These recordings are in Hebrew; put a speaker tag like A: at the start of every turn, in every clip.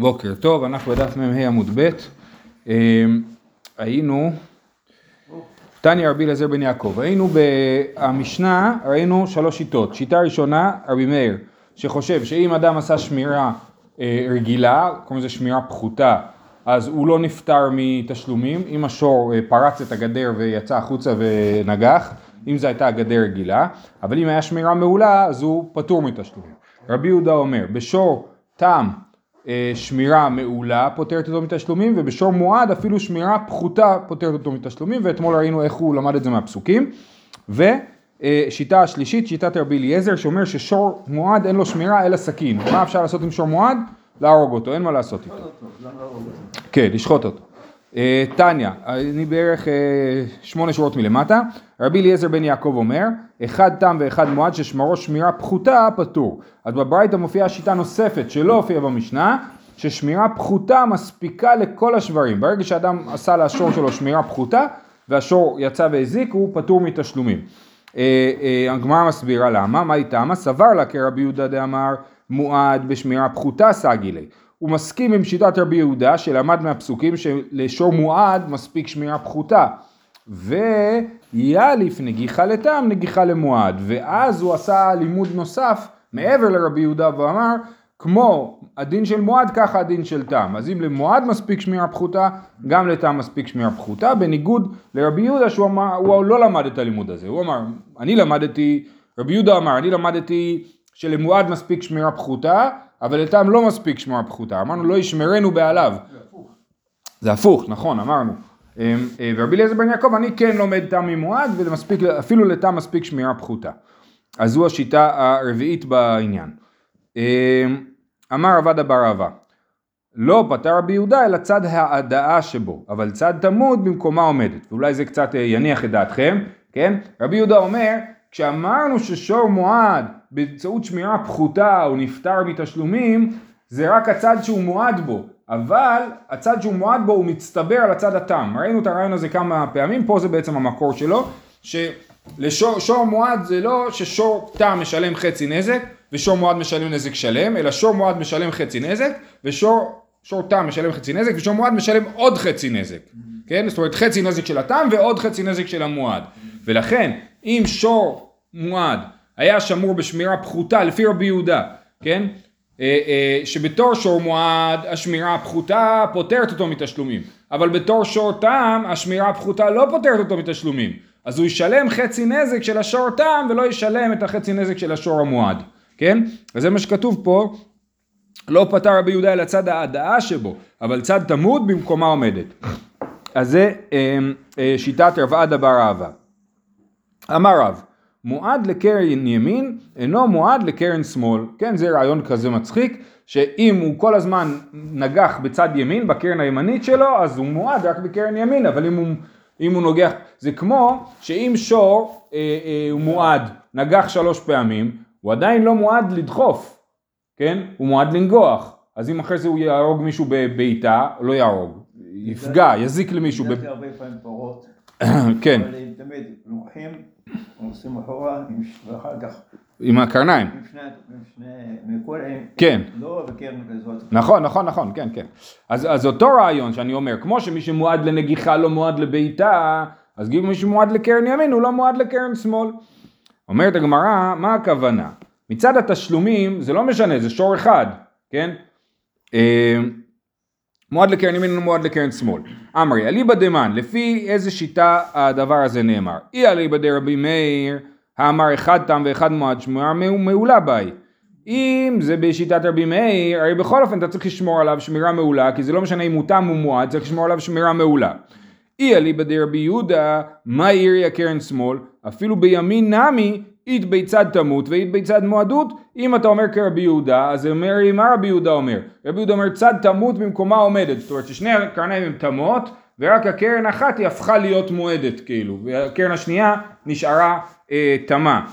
A: בוקר טוב, אנחנו בדף מ"ה עמוד ב', אמ, היינו, תניא רבי אליעזר בן יעקב, היינו במשנה, ראינו שלוש שיטות, שיטה ראשונה, רבי מאיר, שחושב שאם אדם עשה שמירה אה, רגילה, קוראים לזה שמירה פחותה, אז הוא לא נפטר מתשלומים, אם השור אה, פרץ את הגדר ויצא החוצה ונגח, אם זו הייתה הגדר רגילה, אבל אם היה שמירה מעולה, אז הוא פטור מתשלומים. רבי יהודה אומר, בשור תם שמירה מעולה פותרת אותו מתשלומים ובשור מועד אפילו שמירה פחותה פותרת אותו מתשלומים ואתמול ראינו איך הוא למד את זה מהפסוקים. ושיטה השלישית שיטת רבי אליעזר שאומר ששור מועד אין לו שמירה אלא סכין. מה אפשר לעשות עם שור מועד? להרוג אותו אין מה לעשות איתו. כן לשחוט אותו אה, טניה, אני בערך אה, שמונה שורות מלמטה, רבי אליעזר בן יעקב אומר, אחד תם ואחד מועד ששמרו שמירה פחותה פטור. אז בברייתא מופיעה שיטה נוספת שלא הופיעה במשנה, ששמירה פחותה מספיקה לכל השברים. ברגע שאדם עשה לשור שלו שמירה פחותה, והשור יצא והזיק, הוא פטור מתשלומים. אה, הגמרא מסבירה למה, מה איתמה? סבר לה כרבי יהודה דאמר מועד בשמירה פחותה סגילי. הוא מסכים עם שיטת רבי יהודה שלמד מהפסוקים שלשור מועד מספיק שמירה פחותה. ויאליף נגיחה לתם נגיחה למועד. ואז הוא עשה לימוד נוסף מעבר לרבי יהודה ואמר כמו הדין של מועד ככה הדין של תם אז אם למועד מספיק שמירה פחותה גם לתם מספיק שמירה פחותה בניגוד לרבי יהודה שהוא אמר הוא לא למד את הלימוד הזה. הוא אמר אני למדתי רבי יהודה אמר אני למדתי שלמועד מספיק שמירה פחותה אבל לטעם לא מספיק שמוע פחותה, אמרנו לא ישמרנו בעליו. זה הפוך. נכון, אמרנו. אמ, אה, ורבי אליעזר בן יעקב, אני כן לומד טעם ממועד, ואפילו לטעם מספיק שמירה פחותה. אז זו השיטה הרביעית בעניין. אמ, אמר עבד אבר אבא, לא פטר רבי יהודה אלא צד ההדאה שבו, אבל צד תמוד במקומה עומדת. ואולי זה קצת אה, יניח את דעתכם, כן? רבי יהודה אומר, כשאמרנו ששור מועד באמצעות שמירה פחותה הוא נפטר מתשלומים, זה רק הצד שהוא מועד בו, אבל הצד שהוא מועד בו הוא מצטבר על הצד התם. ראינו את הרעיון הזה כמה פעמים, פה זה בעצם המקור שלו, שלשור מועד זה לא ששור תם משלם חצי נזק ושור מועד משלם נזק שלם, אלא שור מועד משלם חצי נזק ושור שור תם משלם חצי נזק ושור מועד משלם עוד חצי נזק, כן? זאת אומרת חצי נזק של התם ועוד חצי נזק של המועד, ולכן אם שור מועד היה שמור בשמירה פחותה לפי רבי יהודה, כן? אה, אה, שבתור שור מועד השמירה הפחותה פוטרת אותו מתשלומים, אבל בתור שור תם השמירה הפחותה לא פוטרת אותו מתשלומים, אז הוא ישלם חצי נזק של השור תם ולא ישלם את החצי נזק של השור המועד, כן? אז זה מה שכתוב פה, לא פטר רבי יהודה אלא צד ההדאה שבו, אבל צד תמוד במקומה עומדת. אז זה אה, שיטת רב עדה בר אהבה. אמר רב, מועד לקרן ימין אינו מועד לקרן שמאל. כן, זה רעיון כזה מצחיק, שאם הוא כל הזמן נגח בצד ימין, בקרן הימנית שלו, אז הוא מועד רק בקרן ימין, אבל אם הוא, אם הוא נוגח, זה כמו שאם שור אה, אה, הוא מועד, נגח שלוש פעמים, הוא עדיין לא מועד לדחוף, כן? הוא מועד לנגוח. אז אם אחרי זה הוא יהרוג מישהו בבעיטה, לא יהרוג, יפגע, יזיק למישהו.
B: ניגשתי הרבה פעמים פרות.
A: כן.
B: אבל הם תמיד לוקחים, עושים אחורה, ואחר כך...
A: עם הקרניים.
B: עם שני, עם שני, מכל...
A: כן.
B: לא בקרן כזאת.
A: נכון, נכון, נכון, כן, כן. אז, אז אותו רעיון שאני אומר, כמו שמי שמועד לנגיחה לא מועד לבעיטה, אז גם מי שמועד לקרן ימין הוא לא מועד לקרן שמאל. אומרת הגמרא, מה הכוונה? מצד התשלומים זה לא משנה, זה שור אחד, כן? מועד לקרן ימין ומועד לקרן שמאל. אמרי, אליבא דמן, לפי איזה שיטה הדבר הזה נאמר? אי אליבא דרבי מאיר, האמר אחד תם ואחד מועד שמירה מעולה ביי. אם זה בשיטת רבי מאיר, הרי בכל אופן אתה צריך לשמור עליו שמירה מעולה, כי זה לא משנה אם הוא תם או מועד, צריך לשמור עליו שמירה מעולה. אי אליבא דרבי יהודה, מה עירי הקרן שמאל? אפילו בימין נמי, אית ביצד תמות ואית ביצד מועדות, אם אתה אומר כרבי יהודה, אז אומר לי מה רבי יהודה אומר? רבי יהודה אומר צד תמות במקומה עומדת, זאת אומרת ששני הקרניים הם תמות, ורק הקרן אחת היא הפכה להיות מועדת כאילו, והקרן השנייה נשארה אה, תמה,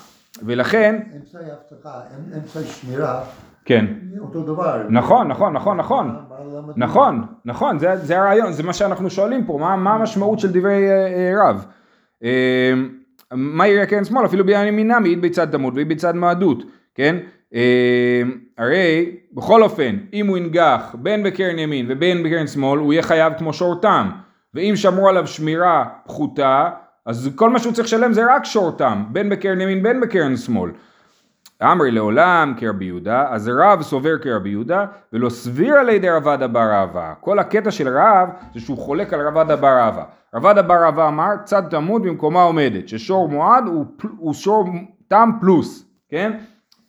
A: ולכן...
C: אמצעי אבטחה, אמצעי שמירה,
A: כן.
C: אותו דבר.
A: נכון, נכון, נכון, נכון. נכון, נכון, זה, זה הרעיון, זה מה שאנחנו שואלים פה, מה, מה המשמעות של דברי אה, אה, רב. אה, מה יראה קרן שמאל אפילו בימין ימינה מעיד בצד תמות ועיד בצד מעדות, כן? אה, הרי בכל אופן, אם הוא ינגח בין בקרן ימין ובין בקרן שמאל, הוא יהיה חייב כמו שורתם. ואם שמרו עליו שמירה פחותה, אז כל מה שהוא צריך לשלם זה רק שורתם, בין בקרן ימין בין בקרן שמאל. אמרי לעולם כרבי יהודה, אז רב סובר כרבי יהודה, ולא סביר על ידי רבדה בר אהבה. כל הקטע של רב זה שהוא חולק על רבדה בר אהבה. רבדה בר אהבה אמר, צד תמות במקומה עומדת, ששור מועד הוא, הוא שור תם פלוס, כן?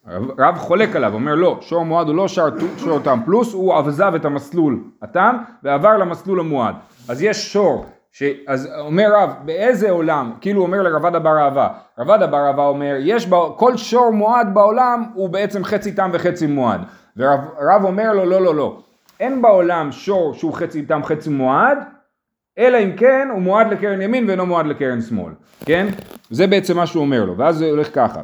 A: רב, רב חולק עליו, אומר לא, שור מועד הוא לא שר, שור תם פלוס, הוא עזב את המסלול התם ועבר למסלול המועד. אז יש שור, ש... אז אומר רב, באיזה עולם, כאילו אומר לרבדה בר אהבה, רבדה בר אהבה אומר, יש בה, כל שור מועד בעולם הוא בעצם חצי תם וחצי מועד. ורב רב אומר לו, לא, לא, לא, אין בעולם שור שהוא חצי תם חצי מועד, אלא אם כן הוא מועד לקרן ימין ואינו מועד לקרן שמאל, כן? זה בעצם מה שהוא אומר לו, ואז זה הולך ככה.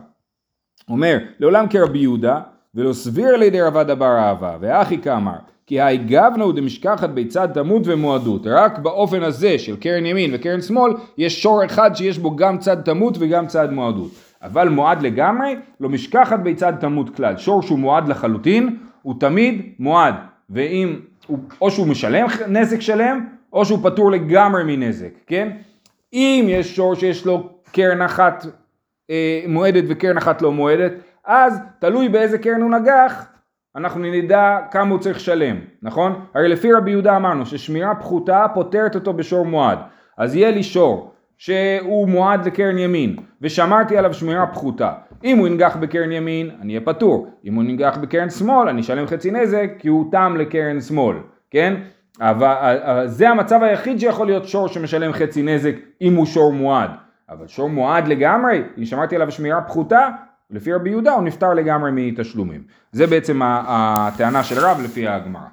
A: אומר, לעולם כרבי יהודה, ולא סביר לידי רבדה בר אהבה, ואחי כאמר, כי היי גבנו דמשכחת ביצד תמות ומועדות, רק באופן הזה של קרן ימין וקרן שמאל, יש שור אחד שיש בו גם צד תמות וגם צד מועדות. אבל מועד לגמרי, לא משכחת ביצד תמות כלל. שור שהוא מועד לחלוטין, הוא תמיד מועד. ואם, הוא, או שהוא משלם נזק שלם, או שהוא פטור לגמרי מנזק, כן? אם יש שור שיש לו קרן אחת אה, מועדת וקרן אחת לא מועדת, אז תלוי באיזה קרן הוא נגח, אנחנו נדע כמה הוא צריך לשלם, נכון? הרי לפי רבי יהודה אמרנו ששמירה פחותה פותרת אותו בשור מועד. אז יהיה לי שור שהוא מועד לקרן ימין, ושמרתי עליו שמירה פחותה. אם הוא ינגח בקרן ימין, אני אהיה פטור. אם הוא ינגח בקרן שמאל, אני אשלם חצי נזק, כי הוא תם לקרן שמאל, כן? אבל זה המצב היחיד שיכול להיות שור שמשלם חצי נזק אם הוא שור מועד. אבל שור מועד לגמרי, אם שמרתי עליו שמירה פחותה, לפי רבי יהודה הוא נפטר לגמרי מתשלומים. זה בעצם הטענה של רב לפי הגמרא.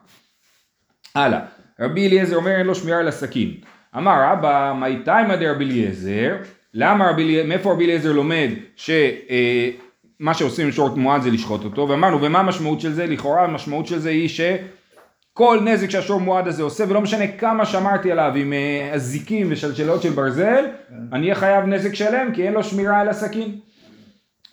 A: הלאה, רבי אליעזר אומר אין לו שמירה על הסכין. אמר רבא, מי תימא דרבי אליעזר, למה רבי אליעזר, מאיפה רבי אליעזר לומד שמה שעושים עם שור מועד זה לשחוט אותו, ואמרנו, ומה המשמעות של זה? לכאורה המשמעות של זה היא שכל נזק שהשור מועד הזה עושה, ולא משנה כמה שמרתי עליו עם אה, אזיקים ושלשלות של ברזל, אני אהיה חייב נזק שלם כי אין לו שמירה על הסכין.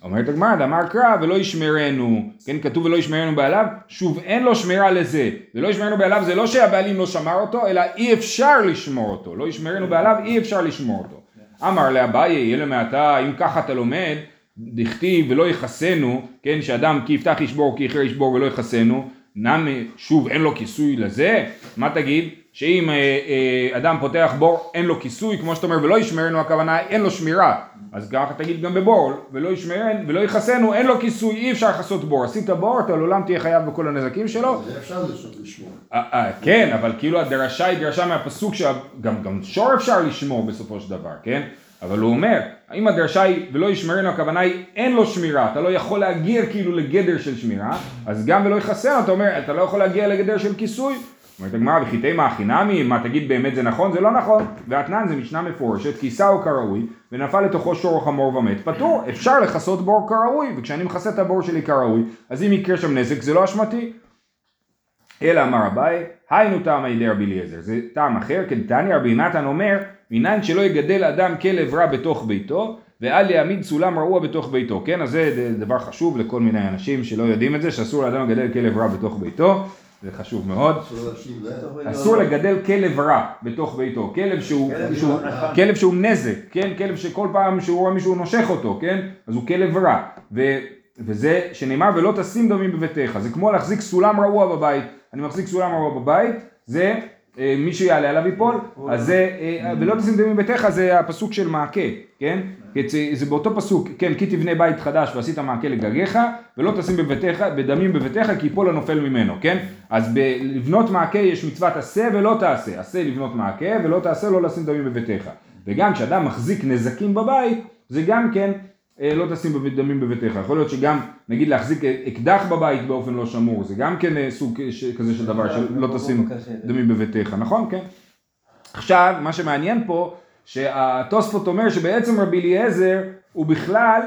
A: אומרת הגמרא, אמר קרא ולא ישמרנו, כן כתוב ולא ישמרנו בעליו, שוב אין לו שמירה לזה, ולא ישמרנו בעליו זה לא שהבעלים לא שמר אותו, אלא אי אפשר לשמור אותו, לא ישמרנו בעליו אי אפשר לשמור אותו. אמר לאביי, יהיה למעתה, אם ככה אתה לומד, דכתיב ולא יכסנו, כן, שאדם כי יפתח ישבור כי יכרה ישבור ולא יכסנו, נמי, שוב אין לו כיסוי לזה, מה תגיד? שאם אה, אה, אדם פותח בור אין לו כיסוי, כמו שאתה אומר ולא ישמרנו הכוונה אין לו שמירה, אז ככה תגיד גם בבור, ולא ישמרן ולא יכסנו אין לו כיסוי, אי אפשר לכסות בור, עשית בור אתה לעולם תהיה חייב בכל הנזקים שלו,
C: זה אפשר לשמור.
A: אה, כן, אבל כאילו הדרשה היא דרשה מהפסוק שגם גם שור אפשר לשמור בסופו של דבר, כן? אבל הוא אומר, אם הדרשה היא ולא ישמרנו הכוונה היא אין לו שמירה, אתה לא יכול להגיע כאילו לגדר של שמירה, אז גם ולא יכסנו אתה אומר, אתה לא יכול להגיע לגדר של כיסוי. אומרת הגמרא, וחיטי מה חינמי, מה תגיד באמת זה נכון? זה לא נכון. ואתנן זה משנה מפורשת, כיסהו כראוי, ונפל לתוכו שור חמור ומת, פטור, אפשר לכסות בור כראוי, וכשאני מכסה את הבור שלי כראוי, אז אם יקרה שם נזק זה לא אשמתי. אלא אמר אביי, היינו טעם הידי רבי אליעזר, זה טעם אחר, כדתניא רבי נתן אומר, מניין שלא יגדל אדם כלב רע בתוך ביתו, ואל יעמיד סולם רעוע בתוך ביתו, כן? אז זה דבר חשוב לכל מיני אנשים שלא יודעים את זה, שאסור לאדם לגדל כלב רע בתוך ביתו, זה חשוב מאוד.
C: אסור
A: לגדל כלב רע בתוך ביתו, כלב שהוא,
B: כלב
A: שהוא,
B: שהוא.
A: כלב שהוא נזק, כן, כלב שכל פעם שהוא רואה מישהו נושך אותו, כן, אז הוא כלב רע, ו, וזה שנאמר ולא תשים דמים בביתך, זה כמו להחזיק סולם רעוע בבית, אני מחזיק סולם רעוע בבית, זה אה, מי שיעלה עליו ייפול, אז זה, אה, ולא תשים דמים בביתך זה הפסוק של מעקה, כן, זה, באותו פסוק, כן, כי תבנה בית חדש ועשית מעקה לגגיך, ולא תשים בביתך, בדמים בביתך כי יפול הנופל ממנו, כן, אז בלבנות מעקה יש מצוות עשה ולא תעשה, עשה לבנות מעקה ולא תעשה לא לשים דמים בביתך, וגם כשאדם מחזיק נזקים בבית, זה גם כן אה, לא תשים דמים בביתך, יכול להיות שגם נגיד להחזיק אקדח בבית באופן לא שמור, זה גם כן אה, סוג כזה של דבר שלא תשים דמים בביתך, נכון? כן. עכשיו, מה שמעניין פה, שהתוספות אומר שבעצם רבי אליעזר הוא בכלל,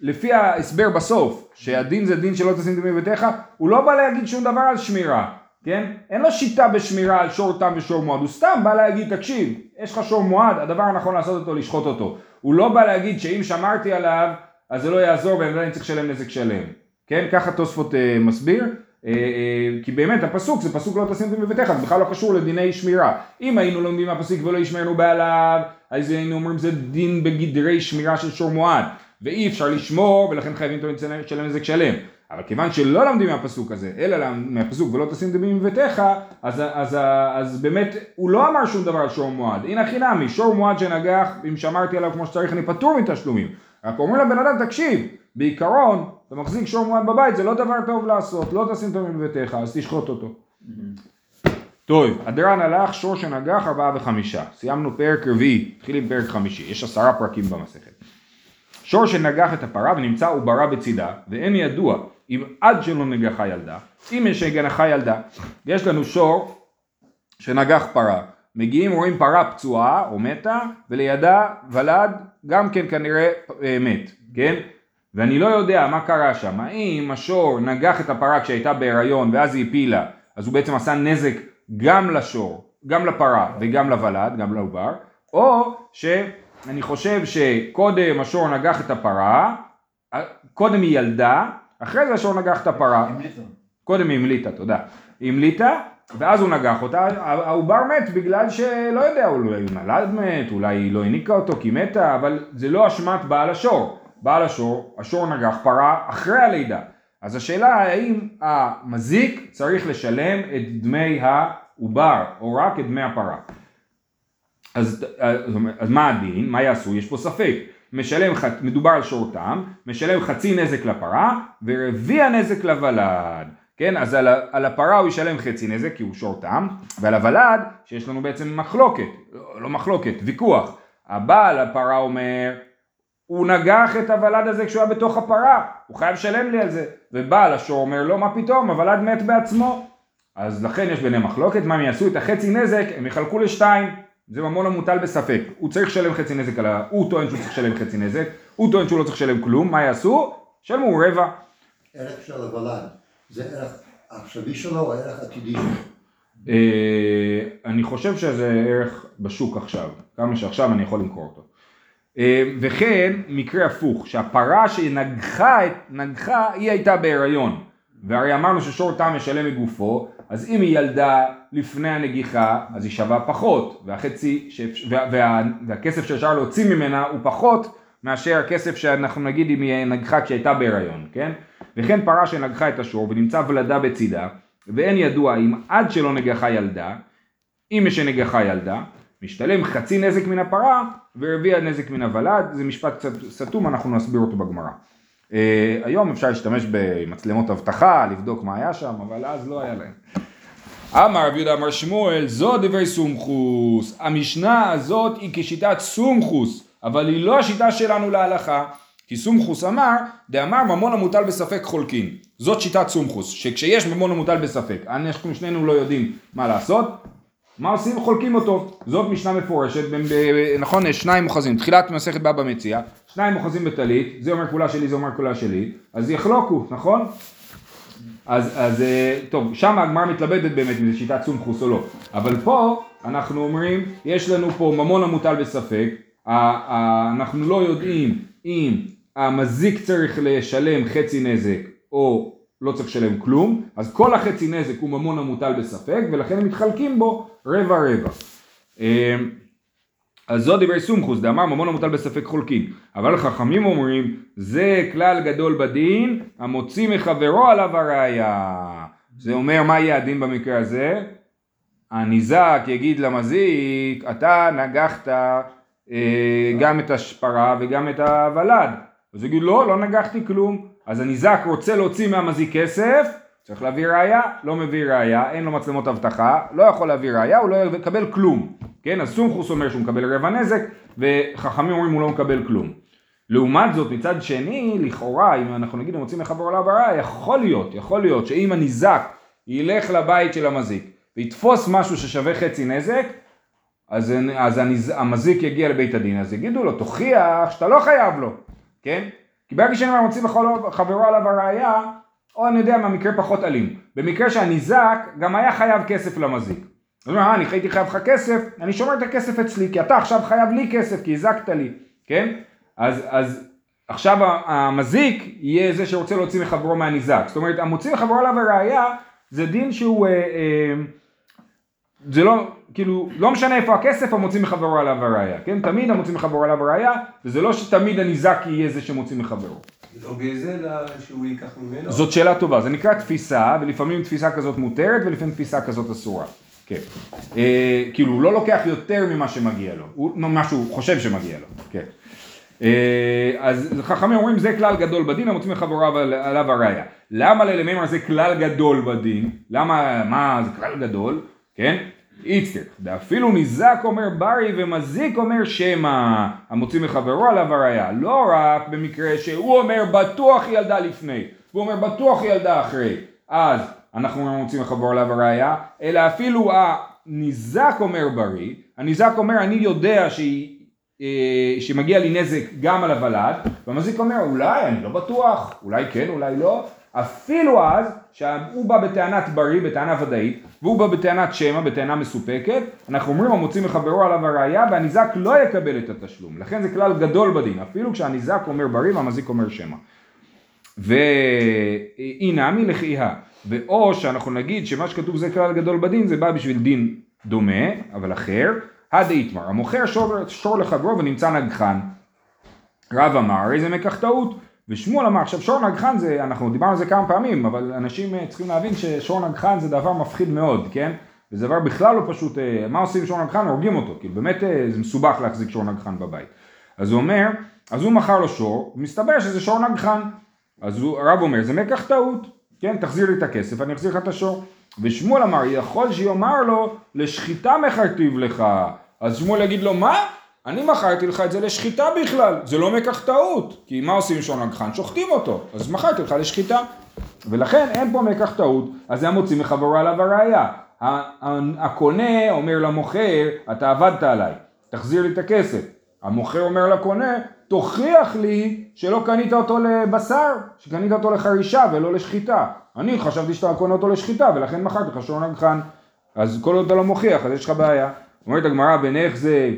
A: לפי ההסבר בסוף, שהדין זה דין שלא תשים דמים בביתך, הוא לא בא להגיד שום דבר על שמירה, כן? אין לו שיטה בשמירה על שור תם ושור מועד, הוא סתם בא להגיד, תקשיב, יש לך שור מועד, הדבר הנכון לעשות אותו לשחוט אותו. הוא לא בא להגיד שאם שמרתי עליו, אז זה לא יעזור ואני צריך לשלם נזק שלם. כן, ככה תוספות אה, מסביר. אה, אה, כי באמת הפסוק זה פסוק לא תשים בביתך, זה בכלל לא קשור לדיני שמירה. אם היינו לומדים מהפסוק ולא ישמרנו בעליו, אז היינו אומרים זה דין בגדרי שמירה של שור מועד, ואי אפשר לשמור ולכן חייבים תמיד לשלם נזק שלם. אבל כיוון שלא לומדים מהפסוק הזה, אלא מהפסוק ולא תשים דמים בביתך, אז, אז, אז, אז באמת הוא לא אמר שום דבר על שור מועד. הנה הכי נמי, שור מועד שנגח, אם שמרתי עליו כמו שצריך אני פטור מתשלומים. רק אומרים לבן אדם תקשיב, בעיקרון אתה מחזיק שור מועד בבית זה לא דבר טוב לעשות, לא תשים דמים בביתך, אז תשחוט אותו. טוב, הדרן הלך, שור שנגח, ארבעה וחמישה. סיימנו פרק רביעי, התחיל עם פרק חמישי, יש עשרה פרקים במסכת. שור שנגח את הפרה ונמצא עוברה בצידה, ואין ידוע אם עד שלא נגחה ילדה, אם יש נגחה ילדה, יש לנו שור שנגח פרה, מגיעים רואים פרה פצועה או מתה, ולידה ולד גם כן כנראה אה, מת, כן? ואני לא יודע מה קרה שם, האם השור נגח את הפרה כשהייתה בהיריון ואז היא הפילה, אז הוא בעצם עשה נזק גם לשור, גם לפרה וגם לוולד, גם לעובר, או שאני חושב שקודם השור נגח את הפרה, קודם היא ילדה, אחרי זה השור נגח את הפרה, קודם היא המליטה, תודה, היא המליטה ואז הוא נגח אותה, העובר מת בגלל שלא יודע, אולי הוא נולד מת, אולי היא לא הניקה אותו כי מתה, אבל זה לא אשמת בעל השור, בעל השור, השור נגח פרה אחרי הלידה, אז השאלה האם המזיק צריך לשלם את דמי העובר או רק את דמי הפרה. אז, אז מה הדין? מה יעשו? יש פה ספק. משלם, מדובר על שור תם, משלם חצי נזק לפרה ורביע נזק לוולד. כן, אז על, על הפרה הוא ישלם חצי נזק כי הוא שור תם, ועל הוולד שיש לנו בעצם מחלוקת, לא, לא מחלוקת, ויכוח. הבעל הפרה אומר הוא נגח את הוולד הזה כשהוא היה בתוך הפרה, הוא חייב לשלם לי על זה. ובעל השור אומר לו, מה פתאום, הוולד מת בעצמו. אז לכן יש ביניהם מחלוקת, מה הם יעשו את החצי נזק, הם יחלקו לשתיים. זה ממון המוטל בספק. הוא צריך לשלם חצי נזק על ה... הוא טוען שהוא צריך לשלם חצי נזק, הוא טוען שהוא לא צריך לשלם כלום, מה יעשו? שלמו רבע.
C: ערך של הוולד, זה ערך עכשווי שלו או ערך עתידי שלו?
A: אה, אני חושב שזה ערך בשוק עכשיו, כמה שעכשיו אני יכול למכור אותו. אה, וכן מקרה הפוך, שהפרה שנגחה, נגחה היא הייתה בהיריון, והרי אמרנו ששור תם משלם מגופו, אז אם היא ילדה לפני הנגיחה, אז היא שווה פחות, והחצי, וה, וה, והכסף שאפשר להוציא ממנה הוא פחות מאשר הכסף שאנחנו נגיד אם היא נגחה כשהייתה בהיריון, כן? וכן פרה שנגחה את השור ונמצא ולדה בצידה, ואין ידוע אם עד שלא נגחה ילדה, אם יש נגחה ילדה, משתלם חצי נזק מן הפרה ורביע נזק מן הוולד, זה משפט קצת סתום, אנחנו נסביר אותו בגמרא. Uh, היום אפשר להשתמש במצלמות אבטחה, לבדוק מה היה שם, אבל אז לא היה להם. אמר רבי יהודה אמר שמואל, זו דברי סומכוס. המשנה הזאת היא כשיטת סומכוס, אבל היא לא השיטה שלנו להלכה. כי סומכוס אמר, דאמר ממון המוטל בספק חולקין. זאת שיטת סומכוס, שכשיש ממון המוטל בספק, אנחנו שנינו לא יודעים מה לעשות, מה עושים? חולקים אותו. זאת משנה מפורשת, נכון, שניים אוחזים, תחילת מסכת בבא מציע, שניים אוחזים בטלית, זה אומר כולה שלי, זה אומר כולה שלי, אז יחלוקו, נכון? אז, אז אה, טוב, שם הגמרא מתלבטת באמת אם זה שיטת סומכוס או לא, אבל פה אנחנו אומרים, יש לנו פה ממון המוטל בספק, אנחנו לא יודעים אם המזיק צריך לשלם חצי נזק או לא צריך לשלם כלום, אז כל החצי נזק הוא ממון המוטל בספק, ולכן הם מתחלקים בו רבע רבע. אמ, אז זו דברי סומכוס, דאמר ממון המוטל בספק חולקים. אבל חכמים אומרים, זה כלל גדול בדין, המוציא מחברו עליו הראייה. זה אומר, מה יהיה הדין במקרה הזה? הניזק יגיד למזיק, אתה נגחת אה, גם את השפרה וגם את הוולד. אז הוא יגיד, לא, לא נגחתי כלום. אז הניזק רוצה להוציא מהמזיק כסף, צריך להביא ראייה, לא מביא ראייה, אין לו מצלמות אבטחה, לא יכול להביא ראייה, הוא לא יקבל כלום. כן, אז סומכוס אומר שהוא מקבל רבע נזק, וחכמים אומרים הוא לא מקבל כלום. לעומת זאת, מצד שני, לכאורה, אם אנחנו נגיד רוצים לחבר עליו הראייה, יכול להיות, יכול להיות שאם הניזק ילך לבית של המזיק ויתפוס משהו ששווה חצי נזק, אז, אז הניז, המזיק יגיע לבית הדין, אז יגידו לו, תוכיח שאתה לא חייב לו, כן? כי ברגע שאני מוציא חברו עליו הראייה, או אני יודע מה, מקרה פחות אלים. במקרה שהניזק גם היה חייב כסף למזיק. הוא אומר, אה, אני הייתי חייב לך כסף, אני שומר את הכסף אצלי, כי אתה עכשיו חייב לי כסף, כי הזקת לי, כן? אז, אז עכשיו המזיק יהיה זה שרוצה להוציא מחברו מהניזק. זאת אומרת, המוציא מחברו עליו הראייה זה דין שהוא, אה, אה, זה לא, כאילו, לא משנה איפה הכסף, המוציא מחברו עליו הראייה, כן? תמיד המוציא מחברו עליו הראייה, וזה לא שתמיד הניזק יהיה זה שמוציא מחברו.
D: לא גזל שהוא ייקח ממנו?
A: זאת שאלה טובה, זה נקרא תפיסה, ולפעמים תפיסה כזאת מותרת ולפעמים תפיסה כזאת אסורה. כן. אה, כאילו, הוא לא לוקח יותר ממה שמגיע לו, הוא, מה שהוא חושב שמגיע לו. כן. אה, אז חכמים אומרים זה כלל גדול בדין המוצאים מחברו על- עליו הראייה. למה ללמימר זה כלל גדול בדין? למה, מה זה כלל גדול? כן? איצטר, ואפילו ניזק אומר ברי ומזיק אומר שמא המוציא מחברו עליו הראייה, לא רק במקרה שהוא אומר בטוח ילדה לפני, והוא אומר בטוח ילדה אחרי, אז אנחנו מוצאים מחברו עליו הראייה, אלא אפילו הניזק אומר בריא, הניזק אומר אני יודע שהיא אה, שמגיע לי נזק גם על הוולד, והמזיק אומר אולי, אני לא בטוח, אולי כן, אולי לא, אפילו אז שהוא בא בטענת בריא, בטענה ודאית, והוא בא בטענת שמא, בטענה מסופקת, אנחנו אומרים המוציא מחברו עליו הראייה והניזק לא יקבל את התשלום, לכן זה כלל גדול בדין, אפילו כשהניזק אומר בריא והמזיק אומר שמא. ואי נמי לחיה, ואו שאנחנו נגיד שמה שכתוב זה כלל גדול בדין זה בא בשביל דין דומה, אבל אחר, הדאיתמר, המוכר שור, שור לחברו ונמצא נגחן. רב אמר, הרי זה מקח טעות, ושמואל אמר, עכשיו שור נגחן זה, אנחנו דיברנו על זה כמה פעמים, אבל אנשים אה, צריכים להבין ששור נגחן זה דבר מפחיד מאוד, כן? וזה דבר בכלל לא פשוט, אה, מה עושים עם שור נגחן? הורגים אותו, כאילו באמת אה, זה מסובך להחזיק שור נגחן בבית. אז הוא אומר, אז הוא מכר לו שור, מסתבר שזה שור נגחן. אז הוא, הרב אומר, זה מקח טעות, כן, תחזיר לי את הכסף, אני אחזיר לך את השור. ושמואל אמר, יכול שיאמר לו, לשחיטה מכרתיו לך. אז שמואל יגיד לו, מה? אני מכרתי לך את זה לשחיטה בכלל, זה לא מקח טעות. כי מה עושים עם שור נגחן? שוחטים אותו. אז מכרתי לך לשחיטה. ולכן אין פה מקח טעות, אז זה המוציא מחברו עליו הראייה. הקונה אומר למוכר, אתה עבדת עליי, תחזיר לי את הכסף. המוכר אומר לקונה, תוכיח לי שלא קנית אותו לבשר, שקנית אותו לחרישה ולא לשחיטה. אני חשבתי שאתה קונה אותו לשחיטה ולכן מכרתי לך שור נגחן. אז כל עוד אתה לא מוכיח, אז יש לך בעיה. אומרת הגמרא, בנך זה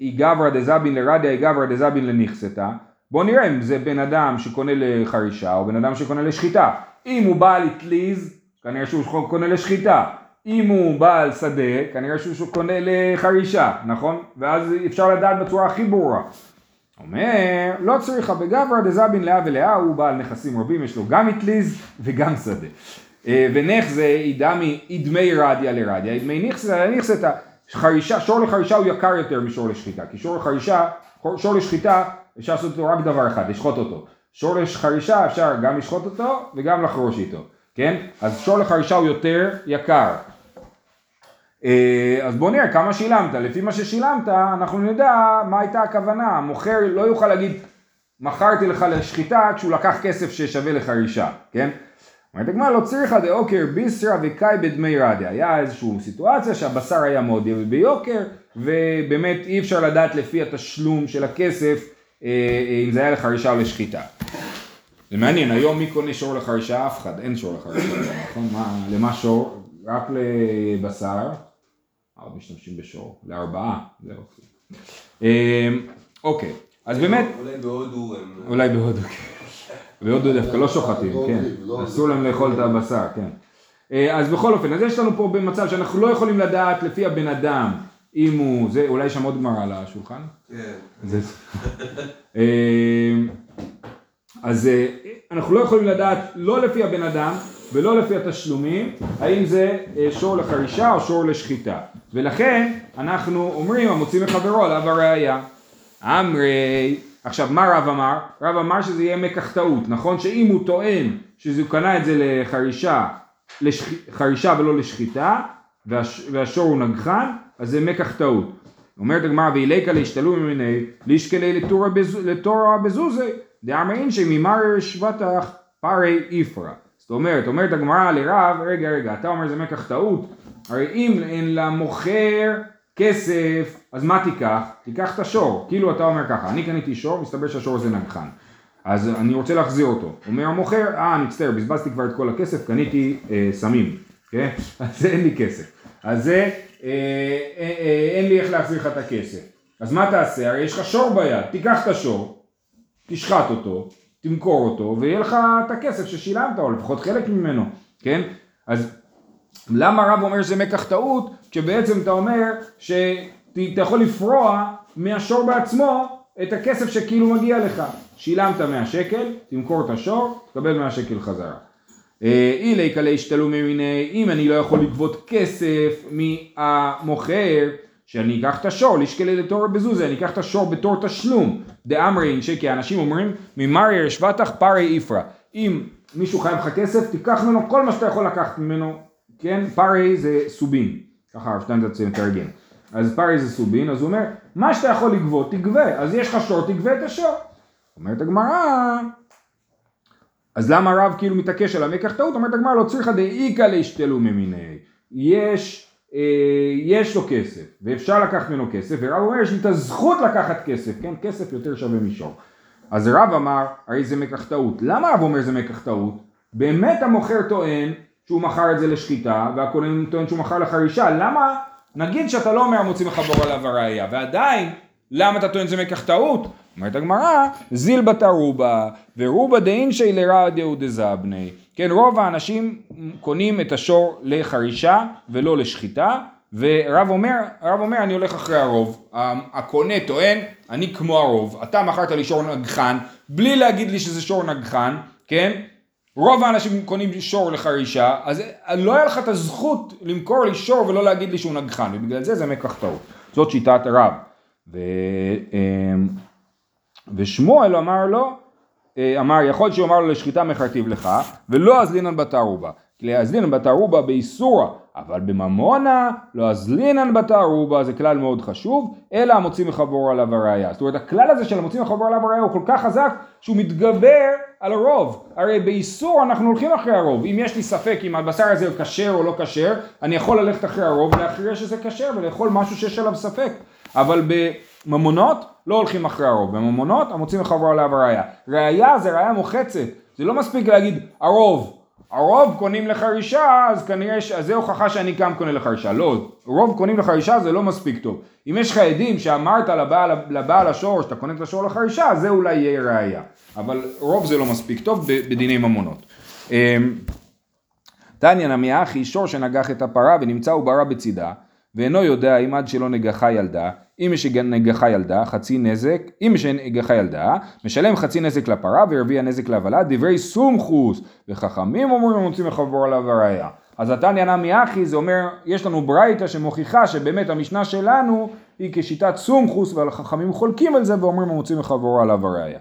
A: אי גברא דזבין לרדיה, אי גברא דזבין לנכסתה. בוא נראה אם זה בן אדם שקונה לחרישה או בן אדם שקונה לשחיטה. אם הוא בעל אטליז, כנראה שהוא קונה לשחיטה. אם הוא בעל שדה, כנראה שהוא קונה לחרישה, נכון? ואז אפשר לדעת בצורה הכי ברורה. אומר, לא צריכה בגברא דזבין לאה ולאה, הוא בעל נכסים רבים, יש לו גם אטליז וגם שדה. אה, ונך זה אידמי, אידמי רדיה לרדיה, אידמי נכסה לנכסתה. חרישה, שור לחרישה הוא יקר יותר משור לשחיטה, כי שור לחרישה, שור לשחיטה אפשר לעשות אותו רק דבר אחד, לשחוט אותו. שור לחרישה אפשר גם לשחוט אותו וגם לחרוש איתו, כן? אז שור לחרישה הוא יותר יקר. אה, אז בוא נראה כמה שילמת, לפי מה ששילמת אנחנו נדע מה הייתה הכוונה, המוכר לא יוכל להגיד מכרתי לך לשחיטה כשהוא לקח כסף ששווה לחרישה, כן? אומרת הגמרא לא צריכה דאוקר ביסרא וקאי בדמי רדיה, היה איזושהי סיטואציה שהבשר היה מאוד ביוקר ובאמת אי אפשר לדעת לפי התשלום של הכסף אה, אה, אם זה היה לחרישה או לשחיטה. זה מעניין, היום מי קונה שור לחרישה? אף אחד, אין שור לחרישה, נכון? מה, למה שור? רק לבשר, אבל משתמשים בשור, לארבעה, זהו. אה, אוקיי, אז באמת,
D: אולי בהודו הם...
A: אולי בהודו, כן. בהודו דווקא לא שוחטים, כן.
C: לא
A: אסור להם לאכול את הבשר, כן. אה, אז בכל אופן, אז יש לנו פה במצב שאנחנו לא יכולים לדעת לפי הבן אדם, אם הוא, זה, אולי יש שם עוד גמרא על השולחן?
D: כן.
A: אה, אז אה, אנחנו לא יכולים לדעת לא לפי הבן אדם ולא לפי התשלומים האם זה שור לחרישה או שור לשחיטה ולכן אנחנו אומרים המוציא מחברו עליו הראייה אמרי עכשיו מה רב אמר? רב אמר שזה יהיה מקח טעות נכון? שאם הוא טוען שהוא קנה את זה לחרישה לשח... חרישה ולא לשחיטה והש... והשור הוא נגחן אז זה מקח טעות. אומרת הגמרא ואיליקה להשתלו ממני לישקלי לתורה בזוזי דאמרין שממרר שבטח פרי איפרא. זאת אומרת, אומרת הגמרא לרב, רגע רגע, אתה אומר זה מקח טעות, הרי אם אין למוכר כסף, אז מה תיקח? תיקח את השור, כאילו אתה אומר ככה, אני קניתי שור, מסתבר שהשור הזה נגחן, אז אני רוצה להחזיר אותו, אומר המוכר, אה אני מצטער, בזבזתי כבר את כל הכסף, קניתי אה, סמים, כן? אז אין לי כסף, אז זה, אה, אה, אה, אין לי איך להחזיר לך את הכסף, אז מה תעשה? הרי יש לך שור ביד, תיקח את השור, תשחט אותו, תמכור אותו, ויהיה לך את הכסף ששילמת, או לפחות חלק ממנו, כן? אז למה הרב אומר שזה מקח טעות, כשבעצם אתה אומר שאתה יכול לפרוע מהשור בעצמו את הכסף שכאילו מגיע לך. שילמת 100 שקל, תמכור את השור, תקבל 100 שקל חזרה. אה, אילי כלי השתלו ממיני, אם אני לא יכול לגבות כסף מהמוכר, שאני אקח את השור, לשקלי לתור בזוזה, אני אקח את השור בתור תשלום. דאמרין שקי, אנשים אומרים, ממרי ישבתך פרי איפרא. אם מישהו חייב לך כסף, תיקח ממנו כל מה שאתה יכול לקחת ממנו, כן? פרי זה סובין, ככה הרב שטיינזרץ מתרגם. אז פרי זה סובין, אז הוא אומר, מה שאתה יכול לגבות, תגבה. אז יש לך שור, תגבה את השור. אומרת הגמרא, אז למה הרב כאילו מתעקש על המקח טעות? אומרת הגמרא לא צריכה דאיכא להשתלו ממיני. יש, אה, יש לו כסף, ואפשר לקחת ממנו כסף, ורב אומר יש לי את הזכות לקחת כסף, כן? כסף יותר שווה משור. אז רב אמר, הרי זה מקח טעות. למה רב אומר זה מקח טעות? באמת המוכר טוען שהוא מכר את זה לשחיטה, והקונה טוען שהוא מכר לחרישה, למה? נגיד שאתה לא אומר מוציא מחבור עליו הראייה, ועדיין, למה אתה טוען זה מקח טעות? אומרת הגמרא, זיל בתא רובה, ורובה דאינשי לרע דאו דזבני. כן, רוב האנשים קונים את השור לחרישה ולא לשחיטה, ורב אומר, הרב אומר אני הולך אחרי הרוב. הקונה טוען, אני כמו הרוב. אתה מכרת לי שור נגחן, בלי להגיד לי שזה שור נגחן, כן? רוב האנשים קונים שור לחרישה, אז לא היה לך את הזכות למכור לי שור ולא להגיד לי שהוא נגחן, ובגלל זה זה מקח טעות. זאת שיטת הרב. ו... אמ, ושמואל אמר לו, אה, אמר יכול שהוא אמר לו לשחיטה מכרתיו לך ולא אזלינן בתערובה להזלינן בתערובה באיסורה אבל בממונה לא אזלינן בתערובה זה כלל מאוד חשוב אלא המוציא מחבור עליו הראייה זאת אומרת הכלל הזה של המוציא מחבור עליו הראייה הוא כל כך חזק שהוא מתגבר על הרוב. הרי באיסור אנחנו הולכים אחרי הרוב. אם יש לי ספק אם הבשר הזה כשר או לא כשר אני יכול ללכת אחרי הרוב ולהכריע שזה כשר ולאכול משהו שיש עליו ספק. אבל בממונות לא הולכים אחרי הרוב, בממונות המוצאים לחברו עליו הראייה. ראייה זה ראייה מוחצת, זה לא מספיק להגיד הרוב, הרוב קונים לחרישה אז כנראה ש... אז זה הוכחה שאני גם קונה לחרישה, לא, רוב קונים לחרישה זה לא מספיק טוב. אם יש לך עדים שאמרת לבעל, לבעל השור שאתה קונה את השור לחרישה, זה אולי יהיה ראייה, אבל רוב זה לא מספיק טוב בדיני ממונות. אמ, תניא נמי אחי שור שנגח את הפרה ונמצא עוברה בצידה ואינו יודע אם עד שלא נגחה ילדה, אם יש נגחה ילדה, חצי נזק, אם יש נגחה ילדה, משלם חצי נזק לפרה ורביע נזק להבלה, דברי סומכוס, וחכמים אומרים רוצים לחבור עליו הראייה. אז התניא נמי אחי זה אומר, יש לנו ברייתא שמוכיחה שבאמת המשנה שלנו היא כשיטת סומכוס, והחכמים חולקים על זה ואומרים מוצאים לחבור עליו הראייה.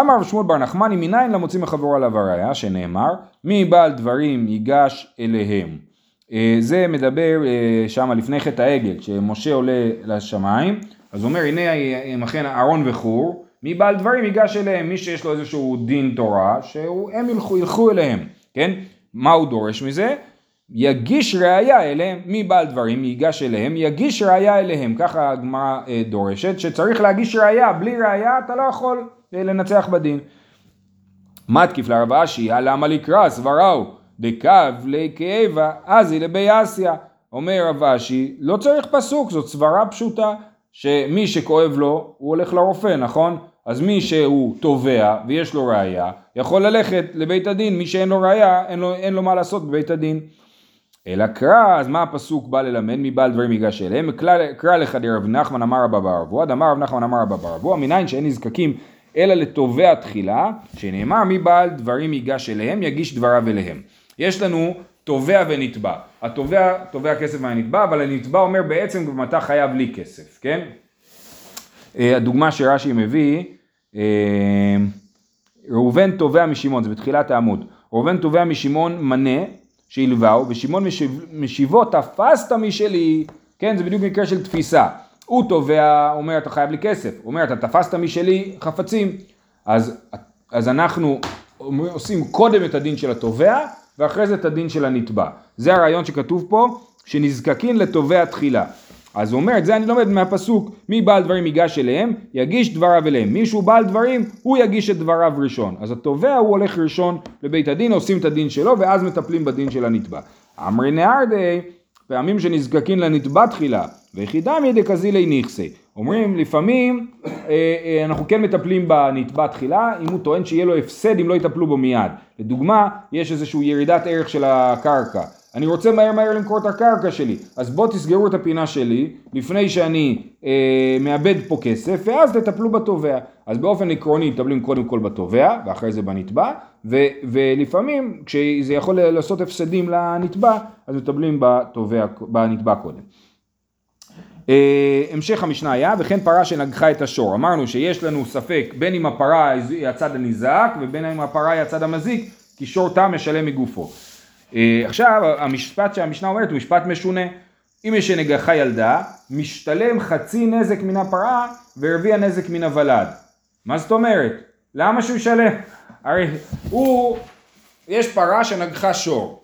A: אמר רב שמואל בר נחמני מניין למוצאים לחבור עליו הראייה, שנאמר, מי בעל דברים ייגש אליהם. אה, זה מדבר אה, שם לפני חטא העגל, כשמשה עולה לשמיים, אז אומר הנה אכן אהרון וחור, מי בעל דברים ייגש אליהם, מי שיש לו איזשהו דין תורה, שהם ילכו, ילכו אליהם, כן? מה הוא דורש מזה? יגיש ראייה אליהם, מי בעל דברים ייגש אליהם, יגיש ראייה אליהם, ככה הגמרא אה, דורשת, שצריך להגיש ראייה, בלי ראייה אתה לא יכול לנצח בדין. מתקיף לרב אשי, למה לקרא סבראו דקו לכאבה, אזי לבייסיה. אומר רב אשי, לא צריך פסוק, זאת סברה פשוטה, שמי שכואב לו, הוא הולך לרופא, נכון? אז מי שהוא תובע ויש לו ראייה, יכול ללכת לבית הדין, מי שאין לו ראייה, אין אין לו מה לעשות בבית הדין. אלא קרא, אז מה הפסוק בא ללמד? מבעל דברים ייגש אליהם? קרא לך דרב נחמן אמר רבא בר אבוה, דאמר רב נחמן אמר רבא בר אבוה, מניין שאין נזקקים אלא לתובע תחילה, שנאמר מבעל דברים ייגש אליהם, יגיש דבריו אליהם. יש לנו תובע ונתבע. התובע תובע כסף מהנתבע, אבל הנתבע אומר בעצם גם אתה חייב לי כסף, כן? אה, הדוגמה שרש"י מביא, אה, ראובן תובע משמעון, זה בתחילת העמוד, ראובן תובע משמעון מנה שהלווהו, ושמעון משיב, משיבו תפסת משלי, כן, זה בדיוק מקרה של תפיסה. הוא תובע, אומר אתה חייב לי כסף, הוא אומר אתה תפסת משלי חפצים, אז, אז אנחנו עושים קודם את הדין של התובע, ואחרי זה את הדין של הנתבע. זה הרעיון שכתוב פה, שנזקקין לתובע תחילה. אז הוא אומר, את זה אני לומד מהפסוק, מי בעל דברים ייגש אליהם, יגיש דבריו אליהם. מי שהוא בעל דברים, הוא יגיש את דבריו ראשון. אז התובע הוא הולך ראשון לבית הדין, עושים את הדין שלו, ואז מטפלים בדין של הנתבע. אמרי נהרדי, פעמים שנזקקין לנתבע תחילה, ויחידם ידי כזילי נכסי. אומרים לפעמים אה, אה, אנחנו כן מטפלים בנתבע תחילה אם הוא טוען שיהיה לו הפסד אם לא יטפלו בו מיד. לדוגמה, יש איזושהי ירידת ערך של הקרקע. אני רוצה מהר מהר למכור את הקרקע שלי, אז בואו תסגרו את הפינה שלי לפני שאני אה, מאבד פה כסף ואז תטפלו בתובע. אז באופן עקרוני מטפלים קודם כל בתובע ואחרי זה בנתבע ו, ולפעמים כשזה יכול לעשות הפסדים לנתבע אז מטפלים בנתבע קודם. אה, המשך המשנה היה וכן פרה שנגחה את השור. אמרנו שיש לנו ספק בין אם הפרה היא הצד הניזק ובין אם הפרה היא הצד המזיק כי שור תם משלם מגופו. אה, עכשיו המשפט שהמשנה אומרת הוא משפט משונה. אם יש שנגחה ילדה משתלם חצי נזק מן הפרה ורביע נזק מן הוולד. מה זאת אומרת? למה שהוא ישלם? הרי הוא יש פרה שנגחה שור.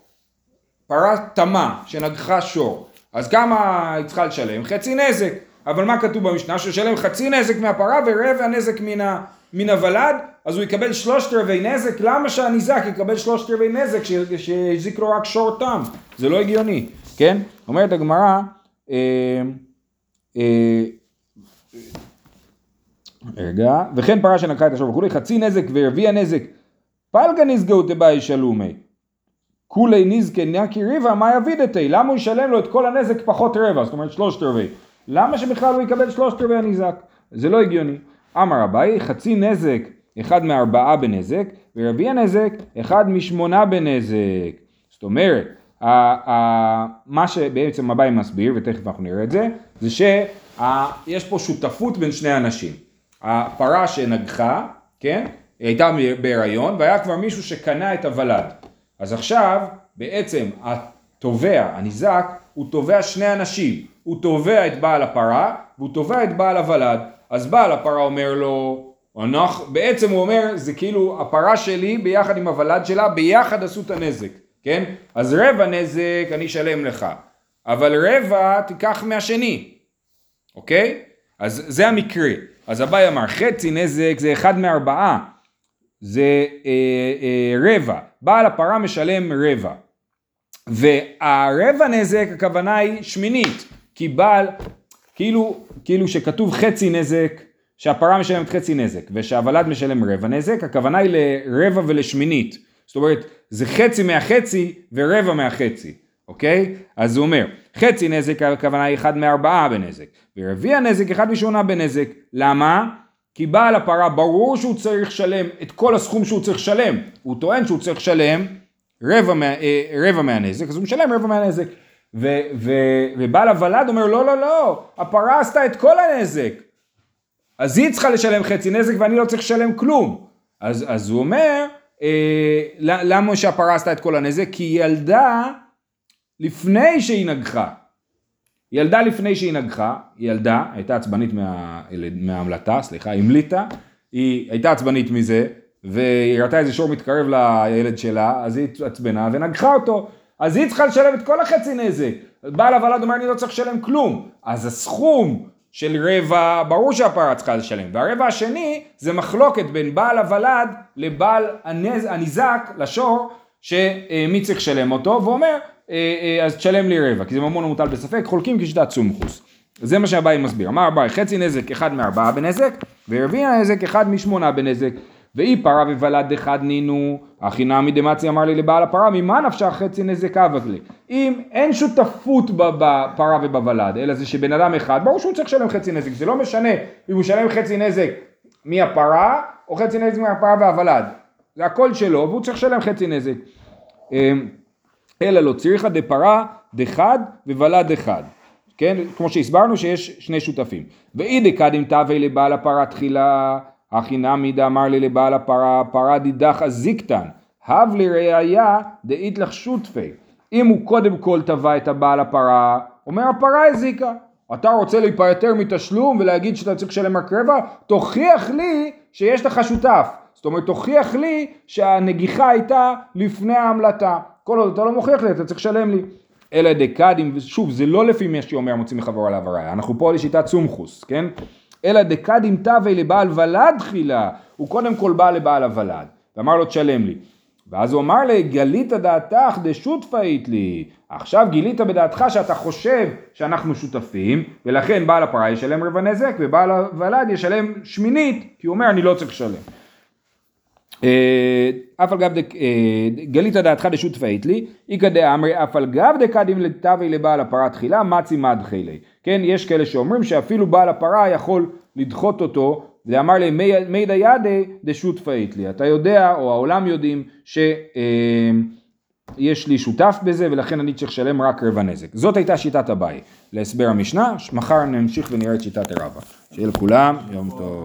A: פרה תמה שנגחה שור אז כמה היא צריכה לשלם? חצי נזק. אבל מה כתוב במשנה? שהוא ישלם חצי נזק מהפרה ורבע נזק מן, ה, מן הוולד, אז הוא יקבל שלושת רבעי נזק, למה שהניזק יקבל שלושת רבעי נזק שהזיק לו רק שור תם? זה לא הגיוני, כן? אומרת הגמרא, אה, אה, רגע, וכן פרה שנקחה את השור וכולי, חצי נזק ורביע נזק, פלגה נזגהו תבאי שלומי. כולי נזקי נקי ריבה, מה יביד יבידתי? למה הוא ישלם לו את כל הנזק פחות רבע, זאת אומרת שלושת רבעי? למה שבכלל הוא יקבל שלושת רבעי הנזק? זה לא הגיוני. אמר אביי, חצי נזק, אחד מארבעה בנזק, ורביע נזק, אחד משמונה בנזק. זאת אומרת, מה שבעצם אביי מסביר, ותכף אנחנו נראה את זה, זה שיש פה שותפות בין שני אנשים. הפרה שנגחה, כן? היא הייתה בהיריון, והיה כבר מישהו שקנה את הוולד. אז עכשיו בעצם התובע, הניזק, הוא תובע שני אנשים, הוא תובע את בעל הפרה והוא תובע את בעל הוולד, אז בעל הפרה אומר לו, אנחנו, בעצם הוא אומר זה כאילו הפרה שלי ביחד עם הוולד שלה ביחד עשו את הנזק, כן? אז רבע נזק אני אשלם לך, אבל רבע תיקח מהשני, אוקיי? אז זה המקרה, אז אביי אמר חצי נזק זה אחד מארבעה, זה אה, אה, רבע, בעל הפרה משלם רבע. והרבע נזק הכוונה היא שמינית, כי בעל, כאילו, כאילו שכתוב חצי נזק, שהפרה משלמת חצי נזק, ושהוולד משלם רבע נזק, הכוונה היא לרבע ולשמינית. זאת אומרת, זה חצי מהחצי ורבע מהחצי, אוקיי? אז הוא אומר, חצי נזק הכוונה היא אחד מארבעה בנזק, ורביע נזק אחד משמונה בנזק. למה? כי בעל הפרה ברור שהוא צריך לשלם את כל הסכום שהוא צריך לשלם, הוא טוען שהוא צריך לשלם רבע, מה, אה, רבע מהנזק, אז הוא משלם רבע מהנזק. ו, ו, ובעל הוולד אומר לא לא לא, הפרה עשתה את כל הנזק, אז היא צריכה לשלם חצי נזק ואני לא צריך לשלם כלום. אז, אז הוא אומר, אה, למה שהפרה עשתה את כל הנזק? כי היא ילדה לפני שהיא נגחה. ילדה לפני שהיא נגחה, היא ילדה, הייתה עצבנית מה, מההמלטה, סליחה, המליטה, היא הייתה עצבנית מזה, והיא ראתה איזה שור מתקרב לילד שלה, אז היא עצבנה ונגחה אותו. אז היא צריכה לשלם את כל החצי נזק. בעל הוולד אומר אני לא צריך לשלם כלום. אז הסכום של רבע, ברור שהפרה צריכה לשלם. והרבע השני זה מחלוקת בין בעל הוולד לבעל הנז, הניזק, לשור, שמי צריך לשלם אותו, ואומר אז תשלם לי רבע, כי זה ממון המוטל בספק, חולקים כשיטת סומכוס. זה מה שהבאי מסביר. אמר הבאי, חצי נזק אחד מארבעה בנזק, ורביע נזק אחד משמונה בנזק. ואי פרה וולד אחד נינו, הכי נמי דמצי אמר לי לבעל הפרה, ממה נפשה חצי נזק אבק לי? אם אין שותפות בפרה ובוולד, אלא זה שבן אדם אחד, ברור שהוא צריך לשלם חצי נזק, זה לא משנה אם הוא משלם חצי נזק מהפרה, או חצי נזק מהפרה והוולד. זה הכל שלו, והוא צריך לשלם חצי נזק. אלא לא צריכה דפרה דחד וולד אחד. כן? כמו שהסברנו שיש שני שותפים. ואי דקדים תווה לבעל הפרה תחילה, הכי נמי דאמר לי לבעל הפרה, פרה דידך אזיקתן, הב לראיה דאית לך שותפי. אם הוא קודם כל תבע את הבעל הפרה, אומר הפרה הזיקה. אתה רוצה להיפטר מתשלום ולהגיד שאתה צריך לשלם רק רבע? תוכיח לי שיש לך שותף. זאת אומרת, תוכיח לי שהנגיחה הייתה לפני ההמלטה. כל עוד אתה לא מוכיח לי, אתה צריך לשלם לי. אלא דקדים, ושוב, זה לא לפי מה שאומר מוציא מחברו עליו הראיה, אנחנו פה לשיטת סומכוס, כן? אלא דקדים תווה לבעל ולד תחילה, הוא קודם כל בא לבעל הוולד, ואמר לו תשלם לי. ואז הוא אמר לי, גלית דעתך דשותפא אית לי. עכשיו גילית בדעתך שאתה חושב שאנחנו שותפים, ולכן בעל הפרה ישלם רבע נזק, ובעל הוולד ישלם שמינית, כי הוא אומר אני לא צריך לשלם. אה, אף על גב אה, גלית דעתך דשותפא אית לי, איכא דאמרי אף על גב דקדים לטבי לבעל הפרה תחילה, מצי מדחי לי. כן, יש כאלה שאומרים שאפילו בעל הפרה יכול לדחות אותו, ואמר לי מי- דיידי דשותפא אית לי. אתה יודע, או העולם יודעים, שיש לי שותף בזה, ולכן אני צריך לשלם רק רבע נזק. זאת הייתה שיטת אביי להסבר המשנה, מחר נמשיך ונראה את שיטת הרבה. שיהיה לכולם יום טוב.